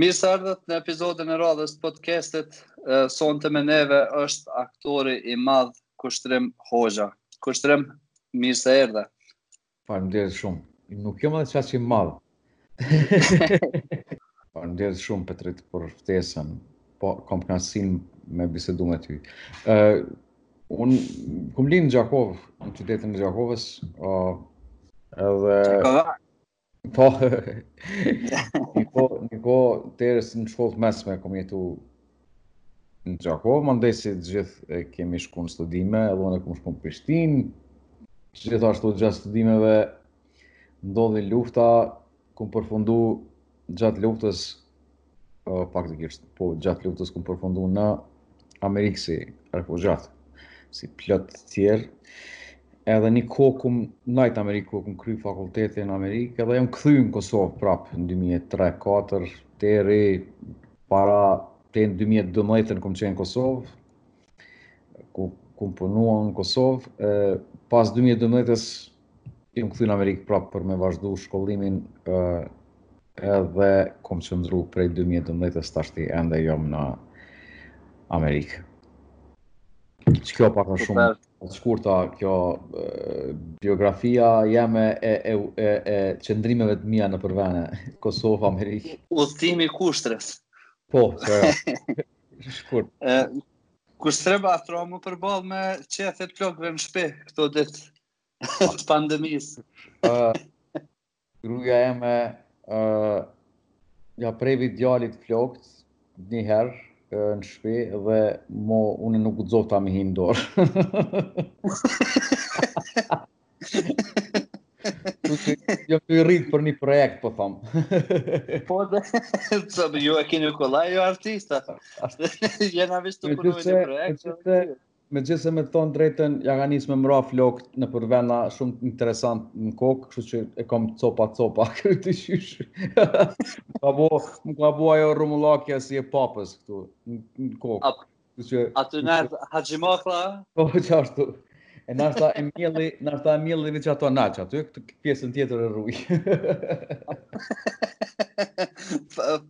Mirë se erdhët në episodin e radhës të podcastit. Sonte me neve është aktori i madh Kushtrim Hoxha. Kushtrim, mirë se erdhe. Faleminderit shumë. Nuk jam edhe çaq i madh. Faleminderit shumë Petrit për ftesën. Po kam kënaqësinë me bisedu me ty. Ë uh, un kum lind në Gjakovë, në qytetin e Gjakovës, ë uh, edhe Po, një kohë, një kohë, deri sa në shkollë të mesme, kom jetu në Gjakovë, mandej si të gjithë kemi shku në studime, edhe unë kom shku në Prishtinë, gjithashtu gjatë studimeve ndodhi lufta, kom përfundu gjatë luftës uh, faktikisht, po gjatë luftës kum përfundu në Amerikë si refugjat, si plot tjerë, edhe një kohë kum nejt n'Amerikë, kohë kum kry fakultetin në Amerikë, edhe jam kthy në Kosovë prapë në 2003-2004, deri para te në 2012-ën kum qenë në Kosovë, ku kum punu në Kosovë, pas 2012-ës Jam kthy në Amerikë prapë për me vazhdu shkollimin edhe kom qëndru prej 2012-ës tashti ende jam në Amerikë. Që kjo pak a shumë të shkurta, kjo biografia jeme e, e, e, e qëndrimeve të mija nëpër vene, Kosovë, Amerikë. Udhëtimi kështu. Po, që e, shkurt. Kushtreba, atëra më përbal me qethjet e flokve në shpi, këto ditë. Pas pandemis. Uh, gruja jeme uh, ja preu djalit flokt njëherë uh, në shpi dhe mo unë nuk guxova me i hi n'dorë. Jo, t'i rrit për një projekt, po thom. Po dhe, të ju e kini kolaj, jo artista. Jena veç tu punu një projekt. Megjithëse me të thënë drejtën ja ka nis me m'ra flokt nëpër vena shumë interesant në kokë, kështu që e kam copa copa këtu të qysh. ka bo, më ka bo ajo rumullakja si e papës këtu në kokë. Kështu që aty na Haxhimakra. Po çfarë? E nashta e mjelli, nashta e mjelli veç ato qaty, këtë pjesën tjetër e rruj.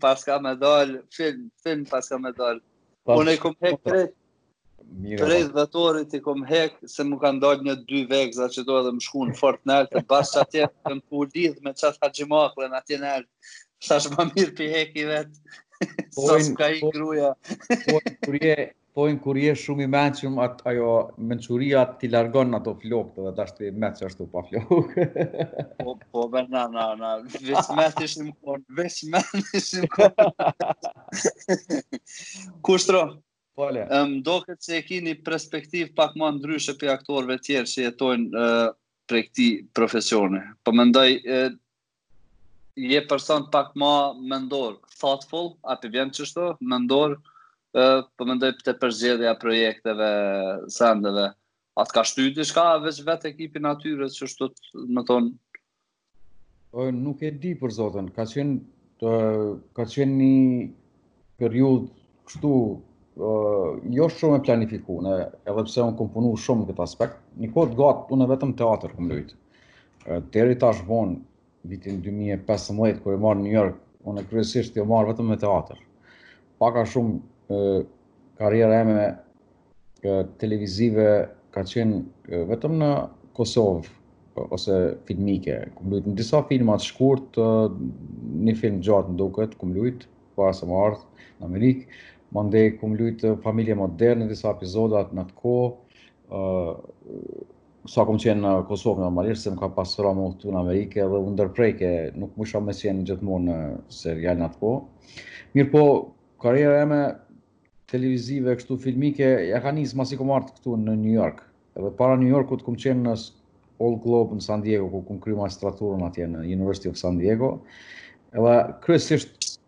paska me dal, film, film paska me dal. Unë e kom hek Mira. Prej po. dhëtorit i kom hek se më kanë dalë nja dy vegza që do edhe më shkuan fort në altë bas atje të m'u lidh me qat haxhimakllën atje në altë. Thash më mirë pi hek i vet. Po i ka i gruaja. Po kur je po in kur je shumë i mençur at ajo mençuria t'i largon ato flokë dhe tash ti met qashtu pa flokë. Po po me na na na veç me t'ishim kon veç me t'ishim kon. Kushtro Po le. M'doket se e ki ni perspektivë pak ma ndryshe prej aktorëve të tjerë që jetojnë prej këtij profesioni. Po mendoj e, je person pak ma mendor, thoughtful, a po i vjen qishtu, mendor, e, po mendoj te përzgjedhja projekteve, sendeve. A të ka shty diçka veç vetë ekipi i atyre, qashtu me thon, Nuk e di për zotin, ka qenë ka qenë një periudhë kështu jo shumë e planifikun, edhe pse unë kom punu shumë në këtë aspekt, një kohë të gatë, unë vetëm teatër kom lujtë. Deri tash vonë, vitin 2015, kur kom ardhë New York, unë e kryesisht jom marrë vetëm me teatër. Pak a shumë karriera eme televizive ka qenë vetëm në Kosovë ose filmike. Kum lujt në disa filma të shkurt, një film t'gjatë m'duket, kum lujt, para se me ardhë në Amerikë. Mande kum lujt familje moderne, disa epizodat në të ko. Sa kum qenë në Kosovë normalisht, se m'ka pas ra me udhtu në Amerikë dhe u ndërprejke, nuk mujsha me qenë gjithmonë në serial n'at kohë. Mirëpo, karriera eme televizive kështu filmike ja ka nis masi kom ardh këtu në New York. Edhe para New Yorkut kom qenë në Old Globe në San Diego ku kom kryer magistraturën atje në University of San Diego. Edhe kryesisht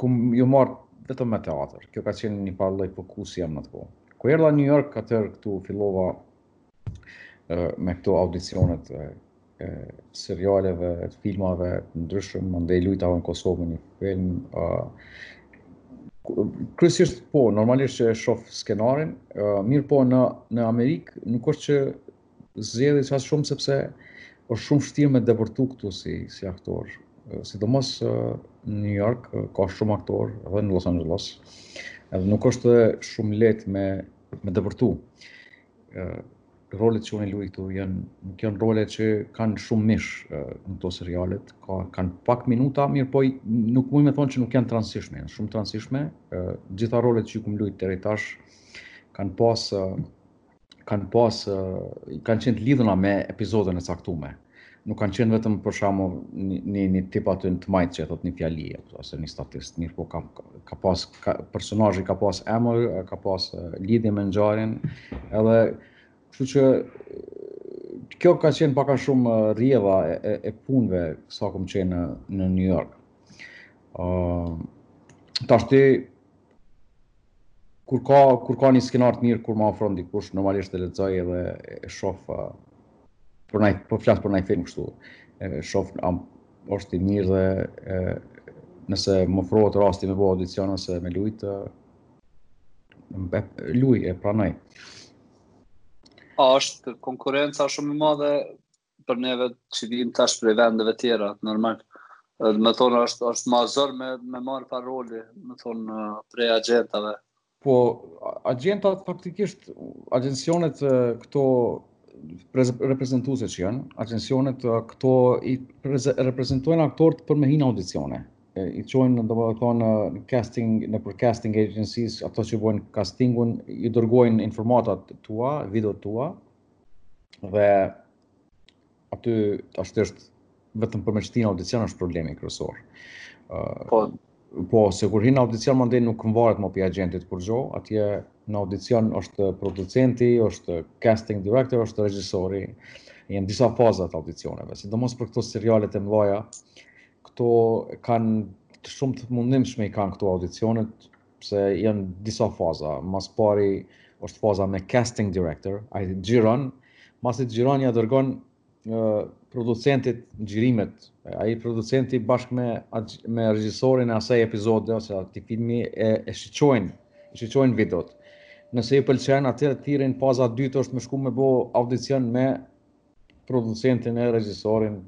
kom u marrë vetëm me teatr. Kjo ka qenë një farë lloj fokusi jem në atë kohë. Kur erdha në New York atëherë këtu fillova me këto audicionet serialeve, filmave t'ndryshëm, mandej lujta edhe në Kosovë një film. Kryesisht po, normalisht që e shof skenarin, mirëpo në, në Amerikë nuk është që zgjedh shumë sepse është shumë shtirë me depërtu këtu si, si aktor. Sidomos në New York ka shumë aktorë edhe në Los Angeles. Edhe nuk është shumë lehtë me me depërtu. rolet që unë luaj këtu janë nuk janë role që kanë shumë mish në këto serialet, ka kanë pak minuta, mirëpo nuk muj me thon që nuk janë t'ransishme, janë shumë t'ransishme. Gjitha rolet që kum luajt deri tash kanë pas kanë pas kanë qenë të lidhuna me epizodën e caktuar. nuk kanë qenë vetëm për shembull një, një tip aty në të majtë që e thot një fjali, ose një statist, mirë po ka, ka pas, ka, personazhi ka pas emër, ka pas lidhje me ngjarjen, edhe, kështu që, kjo ka qenë pak a shumë rrjedha e, e, e punve, sa kom qenë në, në New York. Uh, tashti, kur ka kur ka një skenar të mirë kur ma ofron dikush normalisht e lexoj edhe e shoh për nai po flas për nai film kështu e shoh a është i mirë dhe e, nëse më ofrohet rasti me bo audicion ose me lujt e, e, luj e pranoj a është konkurrenca shumë e madhe për neve që vim tash prej vendeve tjera, normal. Domethonë, është, është ma zor me, me marrë role, domethonë, prej agjentave. Po, agjentat praktikisht, agjencionet këto reprezentuese që janë, agjencionet këto i reprezentojnë aktorët për me hi në audicione. I çojnë, domethonë, në casting, nëpër casting agencies, ato që bojnë castingun, i dërgojnë informatat tua, videot tua, Dhe aty tash është vetëm për me të qit në audicion është problemi kryesor. Po, po sikur hin në audicion mandej nuk varet më prej agjentit kurgjo, atje në audicion është producenti, është casting director, është regjisori, janë disa faza të audicioneve, sidomos për këto serialet e mdhaja, këto kanë të shumë të mundimshme i kanë këto audicionet, pse janë disa faza. Ma s'pari është faza me casting director, ai xhiron, masi xhiron ja dërgon producentit xhirimet. Ai producenti bashkë me me regjisorin e asaj epizode ose atij filmi e, e shiqojnë, e shiqojnë videot. Nëse ju pëlqen, atëherë të thirrin faza e dytë është me shku me bo audicion me producentin e regjisorin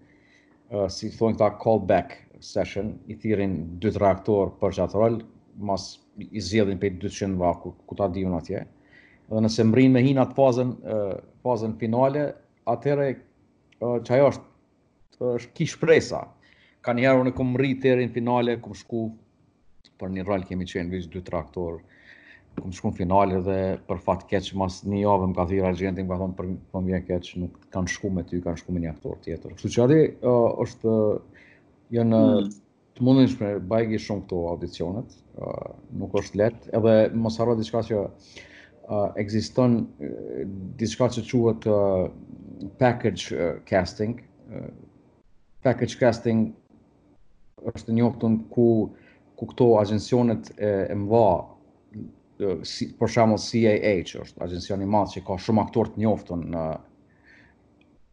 si thonë kta call back session i thirrin dy tre aktor për qat rol masi i zgjedhin pej 200-ve ku ta diun atje dhe nëse mbrin me hi n'atë fazën fazën finale atëherë qajo është është ki shpresa kanjëherë unë kom mrri deri në finale kom shku për një rol kemi qenë veç dy tre aktor kum shku n'finale dhe për fat keq mas një javë më ka thirr agjenti më ka thonë po vjen keq nuk kanë shku me ty kanë shku me një aktor tjetër kështu që atë uh, është janë mm. të mundimshme bajgi shumë këto audicionet uh, nuk është leht edhe mos harro diçka që uh, ekziston uh, diçka që quhet uh, package uh, casting uh, package casting është njoftun ku ku këto agjencionet e, e mëdha si, për shembull CAA që është agjencion i madh që ka shumë aktorë të njoftun në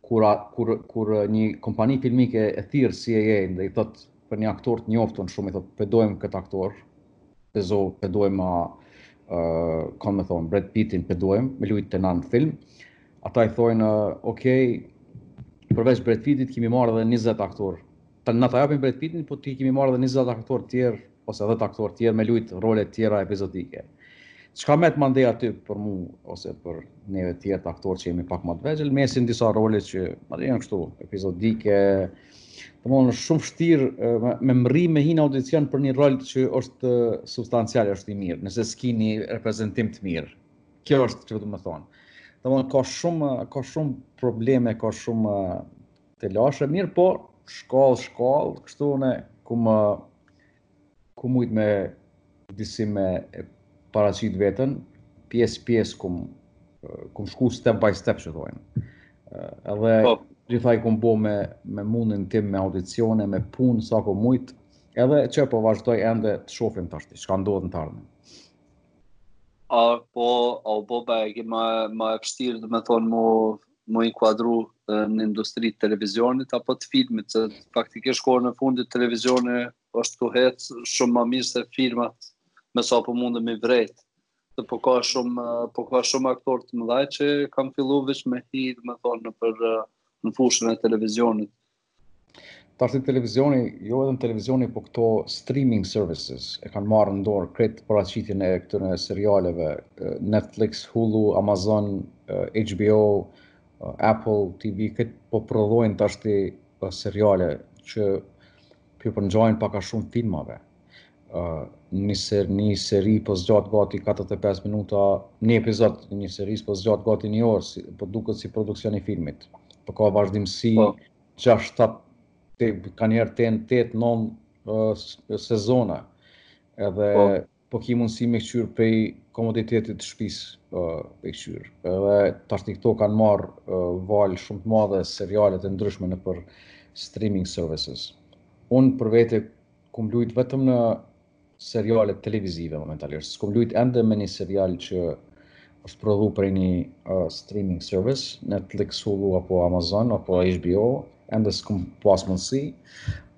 kur kur kur një kompani filmike e thirr CAA dhe i thot për një aktor të njoftun shumë i thot p'e dojmë këtë aktor p'e zo p'e dojmë ë uh, ka me thon Brad Pittin p'e dojmë me lujt te naj film Ata i thojnë, ok, përveç Brad Pittit ki me marrë edhe 20 aktorë. Dmth na ta japim Brad Pittin, po ti ki me marrë edhe 20 aktorë tjerë, ose 10 aktorë tjerë, me lujtë role tjera epizodike. Çka metet mandej aty për mu, ose për neve tjerët aktorë që jemi pak më të vegjel, mesin disa role që, madje janë kështu, epizodike, dmth është shumë fshtirë me mrri me hi në audicion për një rol që është substancial, është i mirë, nëse s'ki një reprezentim të mirë. Kjo është domethonë. Dmth ka shumë, ka shumë probleme, ka shumë telashe, mirëpo, shkallë, shkallë, kështu unë kum, kum mujtë me disi me paracit vetën, pjesë, pjesë, kum, kum shku step by step që thojnë. Edhe po. gjithë e kum bo me, me mundin tim, me audicione, me punë, sa kum mujtë, edhe qe po vazhdoj ende të shofim tashti, çka ndodhë n'ardhmën. Apo, a u bo bajegi ma, ma e fshtirë, domethonë, m'u, m'u inkuadru në industri të televizionit, apo të filmit, se faktikisht kohën e fundit televizioni është tu hecë shumë ma mirë se filmat, me sa po muj me vrejtë. Dhe po ka shumë, po ka shumë aktorë të mëdhaj që kanë fillu veç me hi, domethonë, në, për, në fushën e televizionit. Tashti televizioni, jo edhe m televizioni, po këto streaming services e kanë marrë në dorë krejt paraqitjen e këtyre serialeve, Netflix, Hulu, Amazon, HBO, Apple TV, krejt po prodhojnë tashti seriale që po u përngjajnë pak a shumë filmave. një ser, një seri po zgjat gati 45 minuta, një epizod i një serisë po zgjat gati një orë, si, po duket si produksion i filmit. Po ka vazhdimësi, po. 6 7 e kanë herë edhe 8 9 sezona. Edhe po, po ki mundësi me kqyr prej komoditetit të shtëpisë po, p'e kqyr. Edhe tash këto kanë marr valë shumë të madhe serialet e ndryshme nëpër streaming services. Unë për vete Kum lujt vetëm në seriale televizive momentalisht. S'kum lujt ende me një serial që është prodhu prej një uh, streaming service, Netflix, Hulu, apo Amazon, apo HBO, ende s'kum pas mundësi.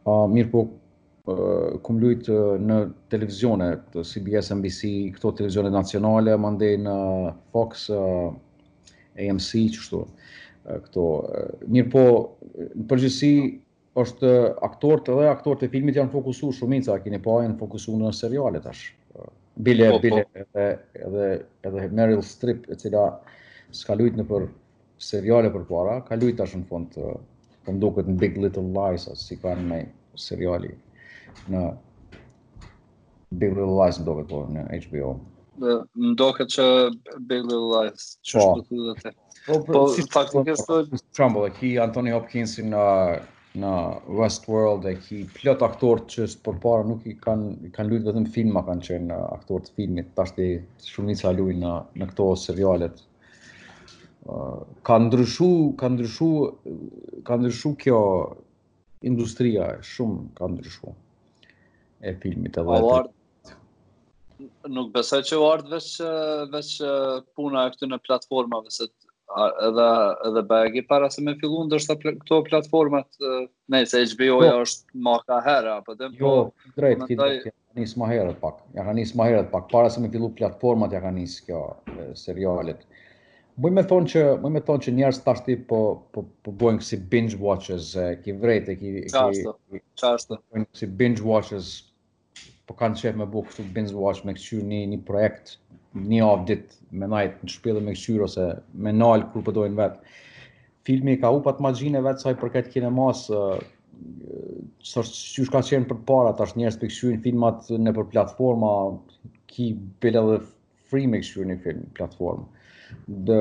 Uh, mirëpo, uh, kum lujt uh, në televizione, të CBS, NBC, këto televizione nacionale, mandej në Fox, uh, AMC, qështu. Uh, këto, uh, mirëpo, në përgjithësi, është aktorët edhe aktorët e filmit janë fokusu shumica, kini pa janë fokusu në seriale tash. Bile, po, po. bile, po. edhe, edhe, edhe Meryl Streep, e cila s'ka lujt nëpër seriale përpara, ka lujt tash në fund po m'duket në Big Little Lies, si ka në seriali në Big Little Lies më duket por në HBO. Dhe më duket që Big Little Lies, që po. është të të Po, po, po si faktikisht po, po, Trumbull, e ki Anthony Hopkins në në Westworld e ki plot aktorë që është përpara nuk i kanë kanë lujt vetëm filma kanë qenë aktorë të filmit tashti shumica lujnë në në këto serialet ka ndryshu ka ndryshu ka ndryshu kjo industria shumë ka ndryshu e filmit edhe atë. Nuk besoj që u ardhë veç, veç puna e këtyne platformave, se edhe, edhe bajagi para se me fillu, ndoshta këto platformat, ne, se HBO-ja jo. është ma kaherë, apo dhe, jo, po, drejt, këtë, këtë, këtë, Nis më herët pak. Ja ka nis më herët pak para se me fillu platformat ja ka nis kjo serialet. Domethonë që domethonë që njerëzit tashti po po po bojnë kësi binge watchers, e ki vrejtë, e ki e ki qashtu kësi binge watchers po kanë qef me bo kështu binge watch me kqyr një një projekt një javë ditë me nejt në shpi edhe me kqyr ose me nal kur po dojnë vet. Filmi ka hup atë magjinë e vet sa i përket kinemas, s'osht qysh ka qenë përpara tash njerëzit po i kqyrin filmat nëpër platforma ki bile edhe free me kqyr një film platformë. Dhe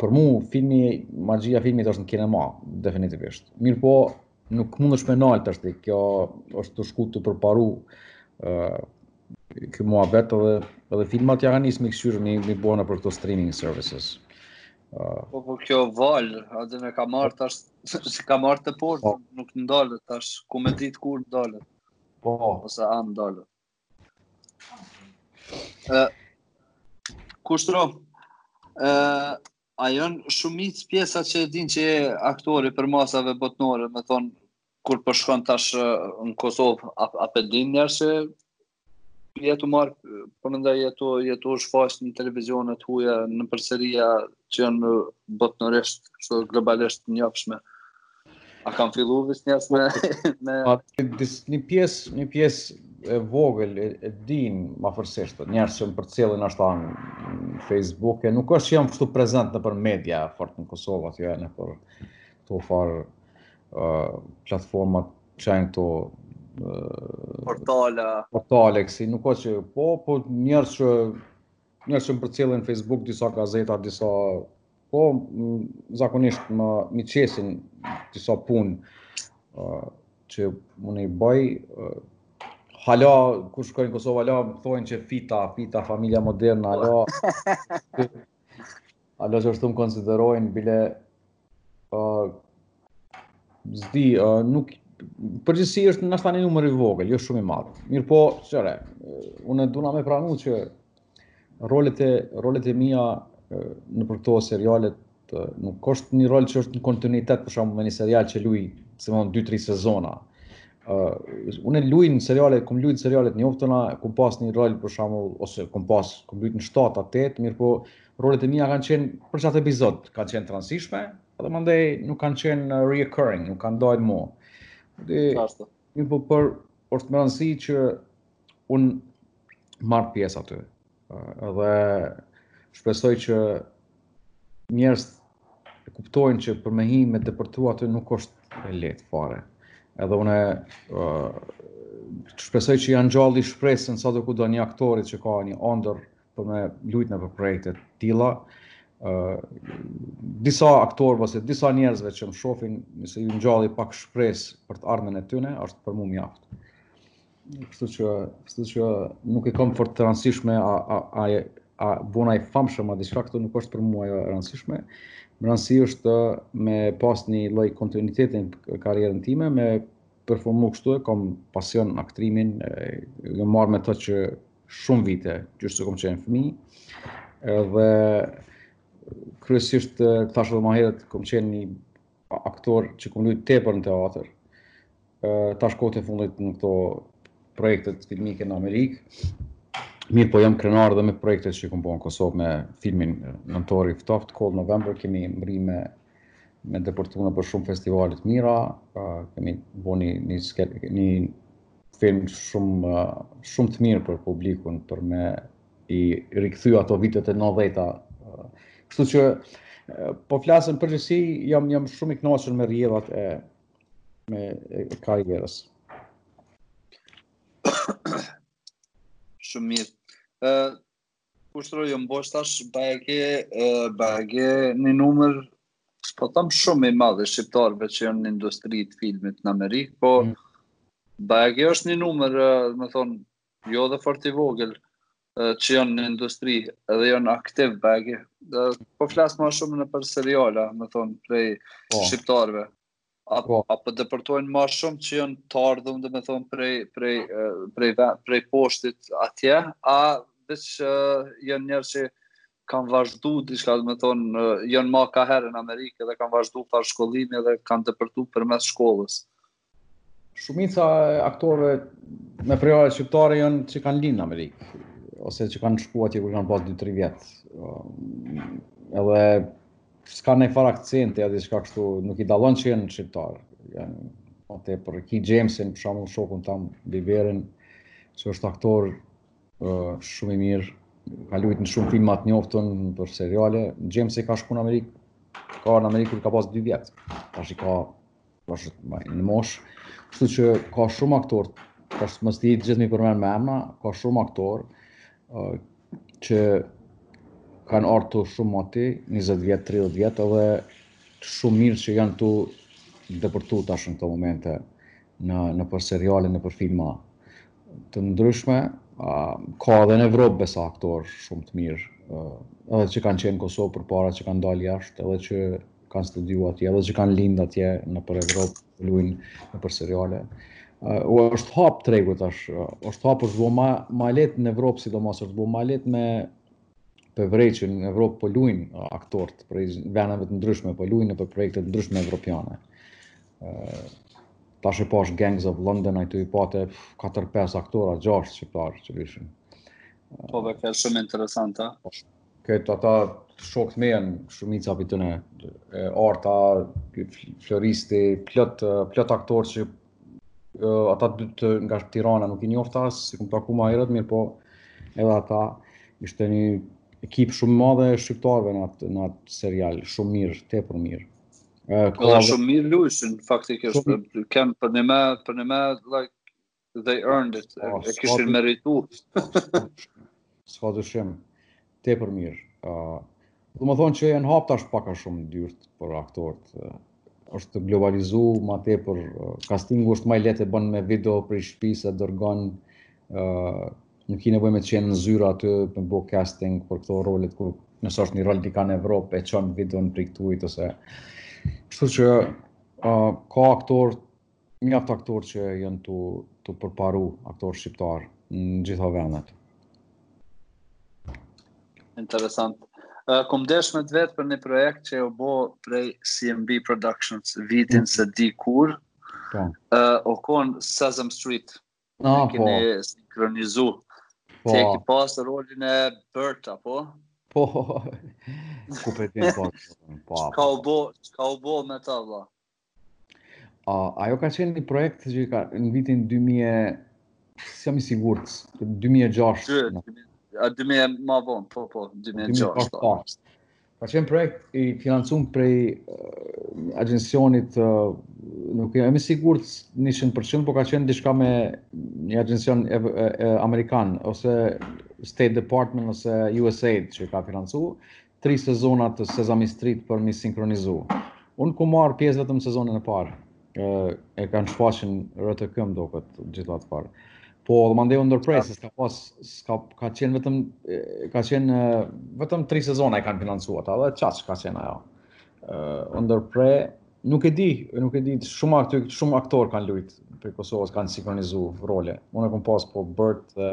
për mu filmi magjia e filmit është në kinema definitivisht. Mirëpo nuk mundesh me nal tashti kjo është tu shku tu përparu ë uh, kjo mua vetë dhe edhe filmat ja kanë nis me i kqyr me i bo nëpër këto streaming services. Po po kjo valë, atë me ka marrë tash, se ka marrë të portë, po. nuk ndalet tash, ku me ditë kur ndalet. Po. Ose a ndalet. Uh, Kushtro, uh, a janë shumicë pjesa që e din që je aktor i përmasave botnore, me thonë, kur po shkon po tash në Kosovë, a, a pe dinë njerëz që Je tu marrë, po mendoj je tu, je tu u shfaq në televizionet e huja, nëpër seria që janë botnorisht, kështu globalisht të njofshme. A kanë fillu veç njerëz me... me... A, një pjesë, një pjesë e vogël e, e din afërsisht, njerëz që më përcjellin ashtu në Facebook, e nuk është që jam kështu prezent nëpër media, fort në Kosovë, atje e nëpër këto farë uh, platformat qenë këto portale portale kësi nuk ka që po po njerëz që njerëz që përcjellin Facebook disa gazeta disa po zakonisht m'i qesin disa punë që unë i bëj hala kur shkoj në Kosovë hala më thonë që fita fita familja moderna hala hala që ashtu më konsiderojnë bile Uh, s'di, uh, nuk përgjithësisht është në tani numër i vogël, jo shumë i madh. Mirëpo, çore, unë dona me pranu që rolet e rolet e mia nëpër këto seriale nuk është një rol që është në kontinuitet për shembull me një serial që luaj shembull 2-3 sezona. Uh, unë luaj në seriale, kom lujt në seriale t'njoftuna, kom pas një rol për shembull ose kom pas kom lujt në 7-8, mirëpo Rolet e mia kanë qenë për qat epizod, kanë qenë të rëndësishme, edhe mandej nuk kanë qenë reoccurring, nuk kanë dalë më. Dhe ashtu. Mirëpo për mu është me rëndësi që un marr pjesë aty. Edhe shpresoj që njerëzit e kuptojnë që për me hi me depërtu aty nuk është e lehtë fare. Edhe unë uh, shpresoj që ja ngjalli shpresën sadokudo një aktori që ka një ondër për me lujt nëpër projekte të tilla, disa aktorëve ose disa njerëzve që më shofin, nëse ju ngjalli pak shpresë për të ardhmen e tyne, është për mu mjaft. Kështu që, kështu që nuk e kam fort të rëndësishme a, a, a, a bohna i famshëm, a diçka kjo nuk është për mua e rëndësishme. Me rëndësi është me pas një lloj kontinuiteti n'karrierën time, me performu kështu e kam pasion aktrimin, e, e marrë me të që shumë vite, qysh se kom qenë fëmi, dhe kryesisht të thashë dhe ma herët, kom qenë një aktor që kom lujtë tepër në teatër, tash kohët e fundit në këto projektet filmike në Amerikë, mirëpo jam krenar dhe me projektet që kom bo në Kosovë me filmin Nëntor i ftoftë, Cold November, kemi mrri me me depërtu nëpër shumë festivale të mira, kemi bo një, një, një film shumë shumë të mirë për publikun për me i rikthy ato vitet e 90-ta. Kështu që po flas në përgjithësi jam jam shumë i kënaqur me rrjedhat e me karrierës. Shumë mirë. Ë Kushtro jon bo tash bagi bagi një numër s'po tham shumë i madh i shqiptarëve që janë në industri të filmit në Amerikë, po mm. bagi është një numër, domethon, jo edhe fort i vogël që janë në industri dhe janë aktiv bagi. Po flas më shumë nëpër seriala, domethon, prej po. shqiptarëve. A po, a po depërtojnë ma shumë që janë të ardhur, domethënë prej prej prej prej, prej poshtit atje, a veç janë njerëz që kanë vazhdu diçka, domethënë janë ma kaherë në Amerikë dhe kanë vazhdu far shkollimi dhe kanë depërtu përmes shkollës. Shumica e aktorëve me prejardhje shqiptare janë që kanë lind në Amerikë ose që kanë shku atje kur kanë pas 2-3 vjet. Edhe S'kanë naj far akcenti a diçka kështu, nuk i dallon që janë shqiptarë. Janë atë për, e ki Jamesin, për shembull shokun tem Biberin, që është aktor uh, shumë i mirë, ka luajtur në shumë filma të njoftën për seriale. Jamesi ka shku në Amerikë, ka në Amerikë kur ka pas 2 vjet. Tash i ka Është në mosh, kështu që ka shumë aktor, ka shumë mos të gjithë me i përmend me emna, ka shumë aktor që kanë ardhur tu shumë moti, 20 vjet, 30 vjet edhe shumë mirë që janë tu depërtu tash në këto momente në nëpër seriale, nëpër filma të ndryshme, ka edhe në Evropë besa aktor shumë të mirë, edhe që kanë qenë në Kosovë përpara që kanë dalë jashtë, edhe që kanë studiu atje dhe që kanë lind atje nëpër Evropë, lujnë nëpër seriale. Uh, u është hap tregu tash, uh, është hap është bo ma, ma lehtë në Evropë, sidomos është bo ma lehtë me për vreqën në Evropë po lujnë uh, aktorët prej veneve të ndryshme, po lujnë nëpër projekte të ndryshme evropiane. Uh, tash e pash Gangs of London, aty i pate 4-5 aktora, 6 shqiptarë që lujshin. Po dhe ke shumë interesant. Krejt ata shokët e mi janë shumica prej tyne Arta, Floristi, plot, plot aktorë që ata dytë nga Tirana nuk i njofta, s'i kom taku ma herët, mirëpo edhe ata ishte një ekip shumë madhe e shqiptarëve në atë, në atë serial, shumë mirë, tepër mirë. Ka dhe shumë mirë lujshin, faktikisht, kem për një me, për një me, like, They earned it. Oh, e kishin meritu. S'ka të shamë, tepër mirë. Uh, domethënë që janë hapë tash pak a shumë dyert për aktorët. Uh, është tu u globalizu, ma tepër uh, castingu është ma i lehtë e bënë me video prej shpisë e dërgon uh, nuk ki nevojë me qenë në zyra aty për me bo casting për këto rolet kur nëse është një rol diku në Evropë e çon video në priktuit ose kështu që uh, ka aktorë Mjaft aktorë që janë tu tu përparu aktorë shqiptarë në gjitha vendet. Interesant. Uh, kom desh me të vetë për një projekt që u bo prej CMB Productions vitin mm. se di kur, po. uh, o kon Sesame Street, ah, po. keni po. sinkronizu, po. që e ki pasë rolin e Bertit, apo? Po, ku për të një po, po, po. Çka u bo, çka u bo me ta, vla? A, ajo ka qenë një projekt që ka në vitin 2000, s'jam i sigurt, 2006. Dy, në... a 2000 më vonë, po po, 2006. Po, po. Ka qenë projekt i financum prej uh, agjencionit uh, nuk jam i sigurt 100%, por ka qenë diçka me një agjencion e, e, e, amerikan ose State Department ose USAID që ka financu tri sezona të Sesame Street për m'i sinkronizu. Unë kom marrë pjesë vetëm në sezonin e parë, e kanë shfaqë në RTK me do këto gjitha të parë. Po, dhe mandej u ndërpre, se s'ka pas, s'ka, ka qenë vetëm, ka qenë, vetëm tri sezona e kanë financu ata, edhe qaq ka qenë ajo. U ndërpre, nuk e di, nuk e di, shumë aktorë, shumë aktorë kanë lujt prej Kosovës, kanë sinkronizu role. Unë e kom pas po Bert dhe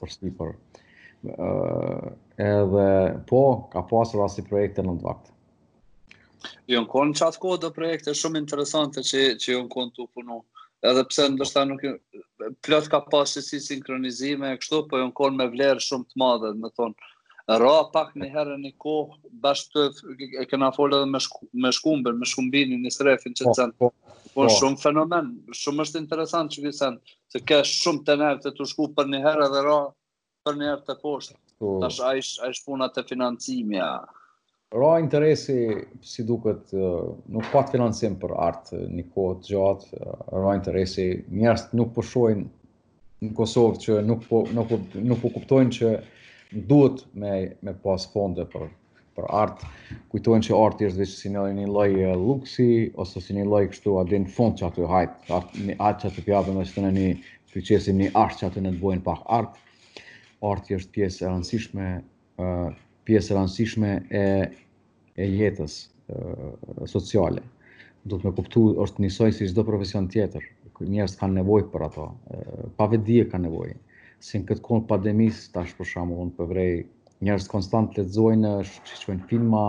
Përsipër. Ë edhe po ka pas asi projekte n'at vakt. Jon kon qat kohë do projekte shumë interesante që që jon kon tu u punu. Edhe pse ndoshta nuk plot ka pas si sinkronizime e kështu, po jon kon me vlerë shumë të madhe, domethonë ra pak njëherë një kohë bash e kena folë edhe me shku, me Shkumbin, me Shkumbin Istrefin që po, të zënë. Po, po, po, shumë fenomen, shumë është interesant që visen. Se ke shumë te nalt tu shku për një herë edhe ra, për një herë te poshtë. Po. Tash a ish, a ish puna te financimi, a... Ra interesi, si duket, nuk pat financim për art një kohë të gjatë, ra interesi, njerëzit nuk po shohin, po në Kosovë që nuk po, nuk po, nuk po kuptojnë që duhet me, me pas fonde për, për art, kujtojnë që arti është veç si një lloj luksi, ose si një lloj kështu, a din në fund qaty hajt, art, një art qaty pjapën edhe shtë në një fyqesim një art qaty le të bojnë pak art, arti është pjesë e rëndësishme, pjesë e rëndësishme e, e jetës, sociale. Duhet me kuptu, është njësoj si çdo profesion tjetër, njerëzit kanë nevojë për ato, pa vetëdije kanë nevojë. Si në këtë kohë pandemisë, tash për shembull, unë po vërej, njerëzit konstant lexojnë, shikojnë filma,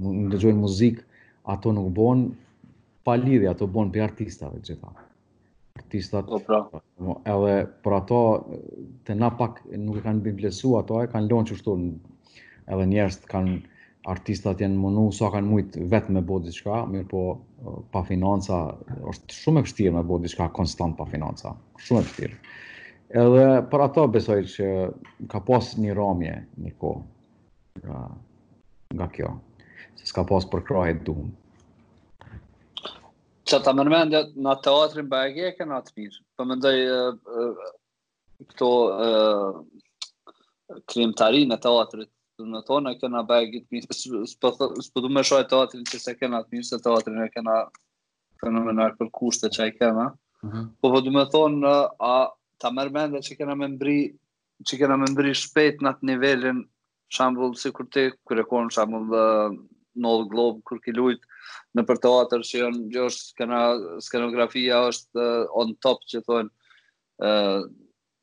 ndëgjojnë muzikë, ato nuk bohen pa lidhje, ato bohen prej artistave të gjitha. artistat. Po pra. Edhe për ato te na pak nuk e kanë bash vlerësu ato, e kanë lënë qashtu. Edhe njerëz kanë artistat janë mundu sa kanë mujt vetë me bo diçka, mirëpo pa financa është shumë e vështirë me bo diçka konstant pa financa. Shumë e vështirë. Edhe për ato besoj që ka pas një ramje një kohë nga, nga kjo. Se s'ka pas përkrahje të duhun. A ta merr mendja, na teatrin bajagi e kena të mirë. Po po mëndoj këtu krijimtarinë e teatrit, domethonë, e kena bajagi të mirë. S'po du me sha teatrin që s'e kena të mirë, se teatrin e kena fenomenal për kushte që e kena. Mhm. Po po du me thonë, a ta merr mendja që kena me mbri që kena me mbri shpejt në atë nivelin shembull sikur ti ke kon shembull në Old Globe kur ke lujt nëpër teatër që janë jo është skena, skenografia është uh, on top që thonë uh,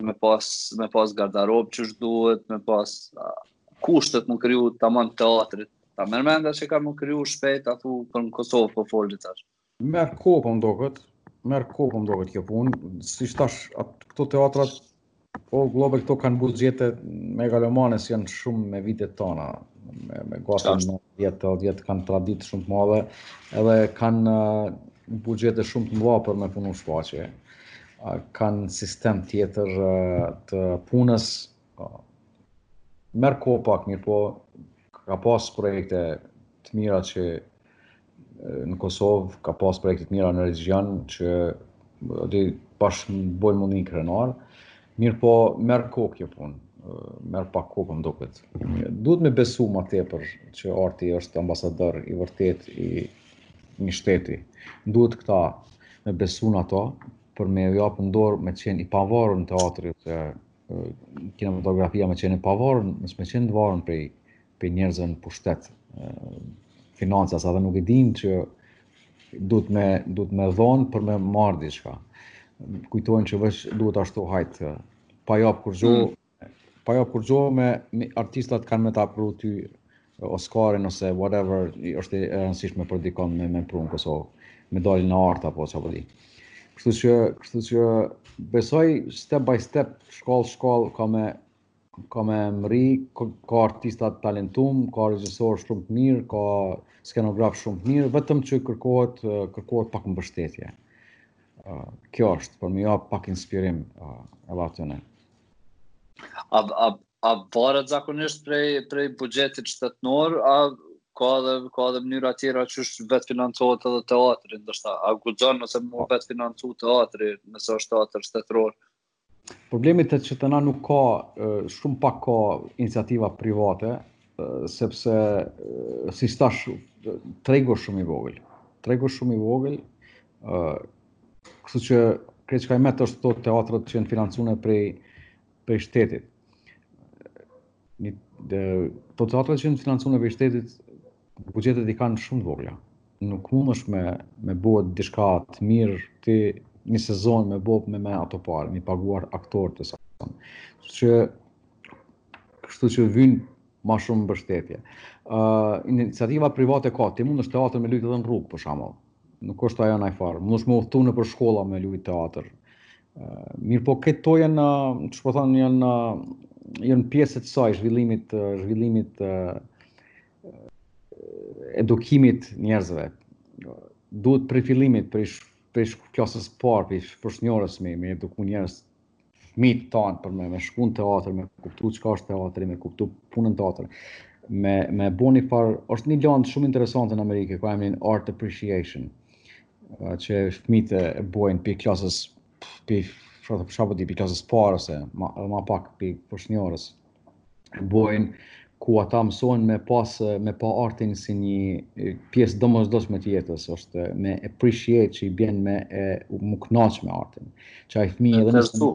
me pas me pas gardarob që duhet, me pas uh, kushtet m'u kriju tamam teatri. Ta merr mendja që ka m'u kriju shpejt a thu për në Kosovë po foli tash. Merr kohë po m'doket, merr kohë po m'doket kjo punë, siç thashë këto teatrat po Globe këto kanë buxhete megalomane se janë shumë me vite të tana, me me gati 100 vjet, vjet kanë traditë shumë të madhe, edhe kanë uh, buxhete shumë të mëdha për me punu shfaqe. Uh, kanë sistem tjetër uh, të punës, Po. Merr kohë pak, mirëpo ka pas projekte të mira edhe në Kosovë, ka pas projekte të mira në regjion që po m'bojnë m'u ndi krenar, mirëpo merr kohë kjo punë, merr pak kohë po më duket. Duhet me besu ma tepër që arti është ambasador i vërtetë i një shteti. Duhet këta me besu në ato, për me ja lanë n'dorë me qenë i pavarun teatri kinematografia me qenë e pavarun, mos me qenë të varun prej prej njerëzve në pushtet. Financa s'ka dhe nuk e dinë që duhet me duhet me dhon për me marr diçka. Kujtojnë që veç duhet ashtu hajt pa jap kurgjo, mm. pa jap kurgjo me, me artistat kanë me ta pru ty Oscarin ose whatever është e rëndësishme për dikon me me pru në Kosovë, medaljen e artë apo çka po di. Kështu që, kështu që besoj step by step, shkall shkall ka me ka me mbrri, ka artista të talentum, ka regjisorë shumë të mirë, ka skenografë shumë të mirë, vetëm që kërkohet, kërkohet pak mbështetje. Kjo është, po më jep pak inspirim e vatëne. A, a, A varet zakonisht prej prej buxhetit shtetnor, a ka edhe ka edhe mënyra tjera qysh vetëfinancohet edhe teatri, ndoshta a guxon ose m'u vetëfinancu teatri, nëse është teatër shtetëror. Problemi është që te na nuk ka, shumë pak ka iniciativa private, sepse siç thashë tregu shumë i vogël. Tregu shumë i vogël, kështu që krejt çka i met është te teatrat që janë të financune prej prej shtetit. Që te te teatrat që janë financun prej shtetit, buxhetet i kanë shumë të vogla. Nuk mundesh me, me bo diçka të mirë ti në një sezon me bo me me ato pare, me pagu aktorët sa. Që, kështu që vynë ma shumë mbështetje. Uh, iniciativa private ka, ti mundesh teatër me lujtë edhe në rrugë, për shembull nuk është ajo naj farë. Mundesh me udhtu nëpër shkolla me lujtë teatër. Mirëpo këto janë, që po thom, janë, janë pjesë të asaj, zhvillimit, zhvillimit edukimit njerëzve. Duhet prej fillimit, prej, prej klasës parë, prej foshnjores me, me eduku njerëz, fëmijët tanë për me, me shku në teatër, me kuptu çka është teatri, me kuptu punën e teatrit, me, me bo një farë, është një landë shumë interesantë në Amerikë, ka emrin Art Appreciation, që fëmijët e bojnë pi klasës pi, shoh, pi klasës parë ose më më pak pi foshnjores bojnë ku ata mësojnë me pas me pa artin si një pjesë të domosdoshme të jetës, është me appreciate që i bën me u kënaq me artin. Që ai fëmijë edhe nëse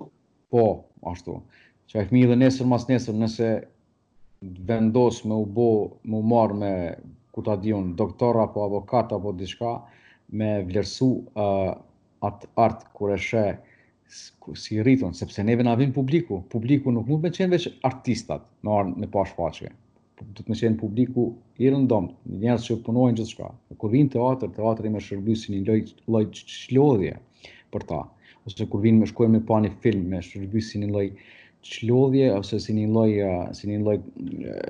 po ashtu. Që ai fëmijë edhe nesër mas nesër nëse vendos me u bo, me u marrë me, ku ta di unë, doktor apo avokat apo diçka, me vlerësu uh, atë art kur e shë si i rritun, sepse neve na vyn publiku. Publiku nuk mund me qenë veç artistat me ardh me pa shfaqje. Duhet me qenë publiku i rëndomtë, njerëz që punojnë gjithçka. Kur vijnë në teatër, teatri me shërby si një lloj, lloj çlodhje. për ta. Ose kur vijnë me, shkojnë me pa një film, me shërby si një lloj çlodhje ose si një lloj si një lloj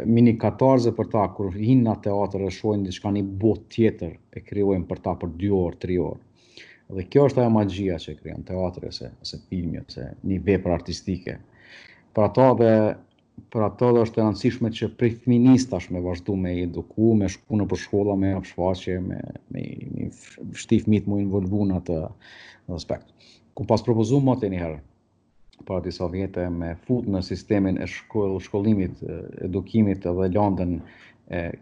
mini katarze për ta kur hinë në teatër e shohin diçka një botë tjetër që e krijojnë për ta për 2 orë, 3 orë. Dhe kjo është ajo magjia që e krijon teatri ose ose filmi ose një vepër artistike. Për ata edhe për ata edhe është e rëndësishme që prej fëminisë tash me vazhdu me i eduku, me shku nëpër shkolla, me jap shfaqje, me, me, me shti fëmijtë m'u involvu në atë aspekt. Kom pas propozu madje njëherë, para disa vjete me fut në sistemin e shkoll, shkollimit, edukimit edhe landën,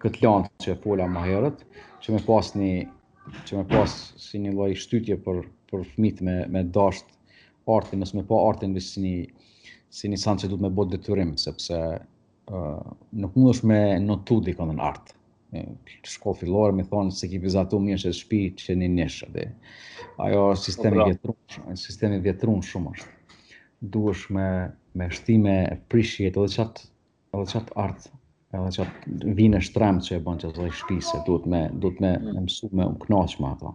këtë landë që fola ma herët, që me pas një që me pas si një lloj shtytje për për fëmijtë me me dasht artin, mos me pa artin veç si një si një sen që duhet me bo detyrim, sepse uh, nuk mundesh me notu dikon në art. Shkollë fillore me thonë s'e ki vizatu mirë qit shpi, qe një njish. Edhe. Ajo është sistemi po, i vjetrum, sistem i vjetrum shumë është. Duhesh me, me shti me appreciate edhe qatë edhe qatë art edhe qatë vijën e shtremtë që e bon qasaj shpi se duhet me, duhet me, mm. me mësu me u knaq me ato.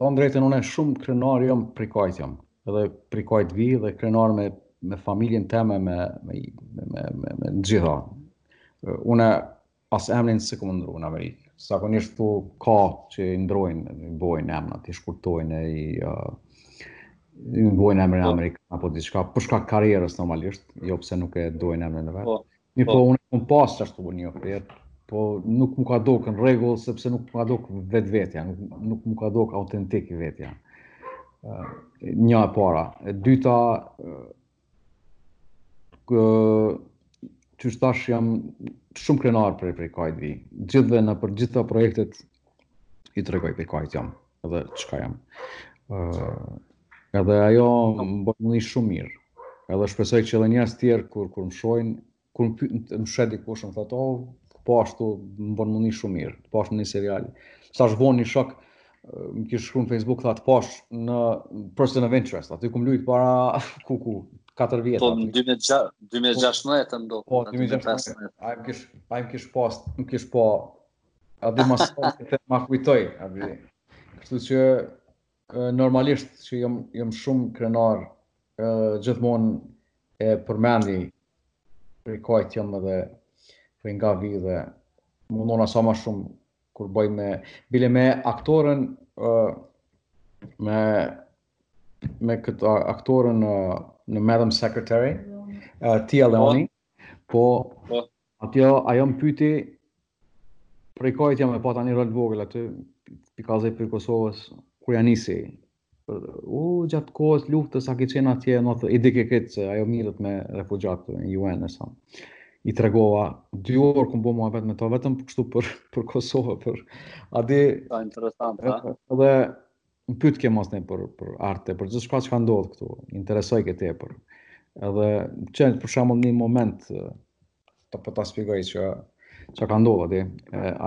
Të drejtën, unë shumë krenar jam prej kahit jam. Edhe prej kahit vij dhe krenar me me familjen teme me me me me, me, me të gjitha. Unë as emrin s'e kam ndrru në Amerikë. Zakonisht ka që i ndrrojnë, i bojnë emrat, i shkurtojnë i uh, i bojnë emrin po. Amerikan apo diçka, për shkak t'karrierës normalisht, jo pse nuk e dojnë emrin e vet. Po. Mi po, po unë e kom pas qashtu për një oferë, po nuk m'u ka dokë në rregull, sepse nuk m'u ka dokë vetvetja, nuk, nuk m'u ka dokë autentik vetja. Uh, një e para. E dyta, uh, qysh thashë jam shumë krenar prej prej kahit vij. Gjithë edhe nëpër gjitha projektet i tregoj prej kahit jam. dhe çka jam. Ë uh, edhe ajo më bën me u ni shumë mirë. Edhe shpresoj që edhe njerëz të tjerë kur kur më shohin, kur më sheh dikush më thotë, "Oh, po ashtu më bën me u ni shumë mirë, pashë n'një serial." S'ashtë vonë një shok më kish shkruar në Facebook thotë, "Pashë në Person of Interest, aty ku kom lujt para ku ku 4 vjet. Po 2016, 2016 ndodh. Po 2016. Ai më kish, ai më kish pa, më kish pa A di mas të ma kujtoj, a di. Kështu që normalisht që jam jam shumë krenar gjithmonë e përmendi prej kahit jam edhe prej nga vij dhe mundohna sa më shumë kur bëj me bile me aktorën me me këtë aktorën në Madam Secretary, uh, Téa Leoni, po, po. Ajo ajo më pyti prej kahit jam e pata një rol vogël aty i kallxova prej Kosovës kur ia nisi u gjatë kohës t'luftës a ke qenë atje më tha, e dike këtë se ajo merret me refugjat në UN e sa i tregova dy orë kom bo muhabet me to vetëm kështu për, për Kosovë për, a di interesant edhe Më pytke masnej për për arte, për gjithçka çka ndodh këtu. Interesojke tepër. Edhe qe për shembull në një moment po ta shpjegoj që çka ka ndodhur, a di.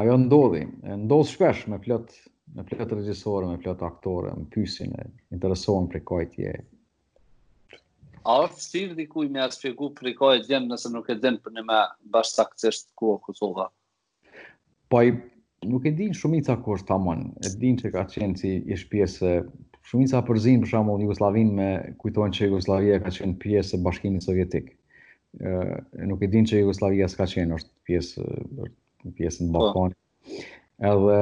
Ajo ndodhi, ndodh shpesh me plot me plot regjisorë, me plot aktorë, më pyesin, interesohen prej kahit je. A është vështirë dikujt me ia shpjegu prej kahit je nëse nuk e din përnime bash saktësisht ku o Kosova? Po, nuk e din shumica ku është tamon. E din që ka qenë si ish pjesë shumica përzijnë për shembull Jugosllavinë me kujtojnë që Jugosllavia ka qenë pjesë e Bashkimit Sovjetik. Ë nuk e din që Jugosllavia s'ka qenë është pjesë pjesë në po. Ballkan. Edhe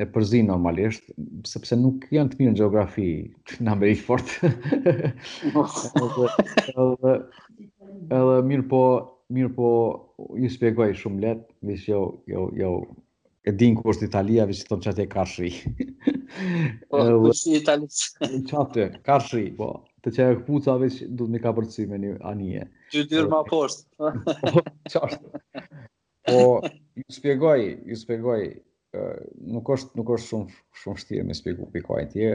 e përzijnë normalisht, sepse nuk janë të mirë në gjeografi në Amerikë fort. edhe, edhe, Edhe mirë po, mirë po, ju spjegoj shumë leht, veç jo, jo, jo, e din ku është Italia, veç thonë që atje karshi. Po, ku është Italis? Në qatë, karshi, po, te qe këpuca veç, duhet me i kapërcy me një anije. Aty diku ma poshtë. Po, qashtu. Po ju shpjegoj, ju shpjegoj, nuk është nuk është shumë shumë vështirë me shpjegu pi kahit je.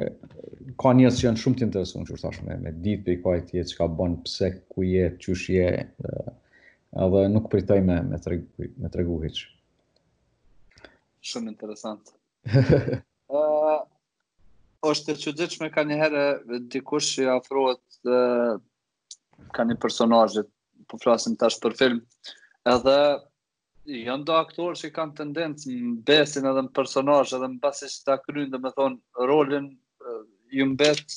Ka njerëz që janë shumë të interesun qysh tash me me ditë pi kahit je çka bën, pse ku je, qysh je. Edhe nuk pritoj me me treg me tregu hiç. Shumë interesant. Ë uh, është e çuditshme kanihere dikush që afrohet uh, ka një personazh, po flasim tash për film, edhe janë do aktorë që kanë tendencë mbesin edhe në personazh edhe mbasi që ta kryjnë domethënë rolin ju mbet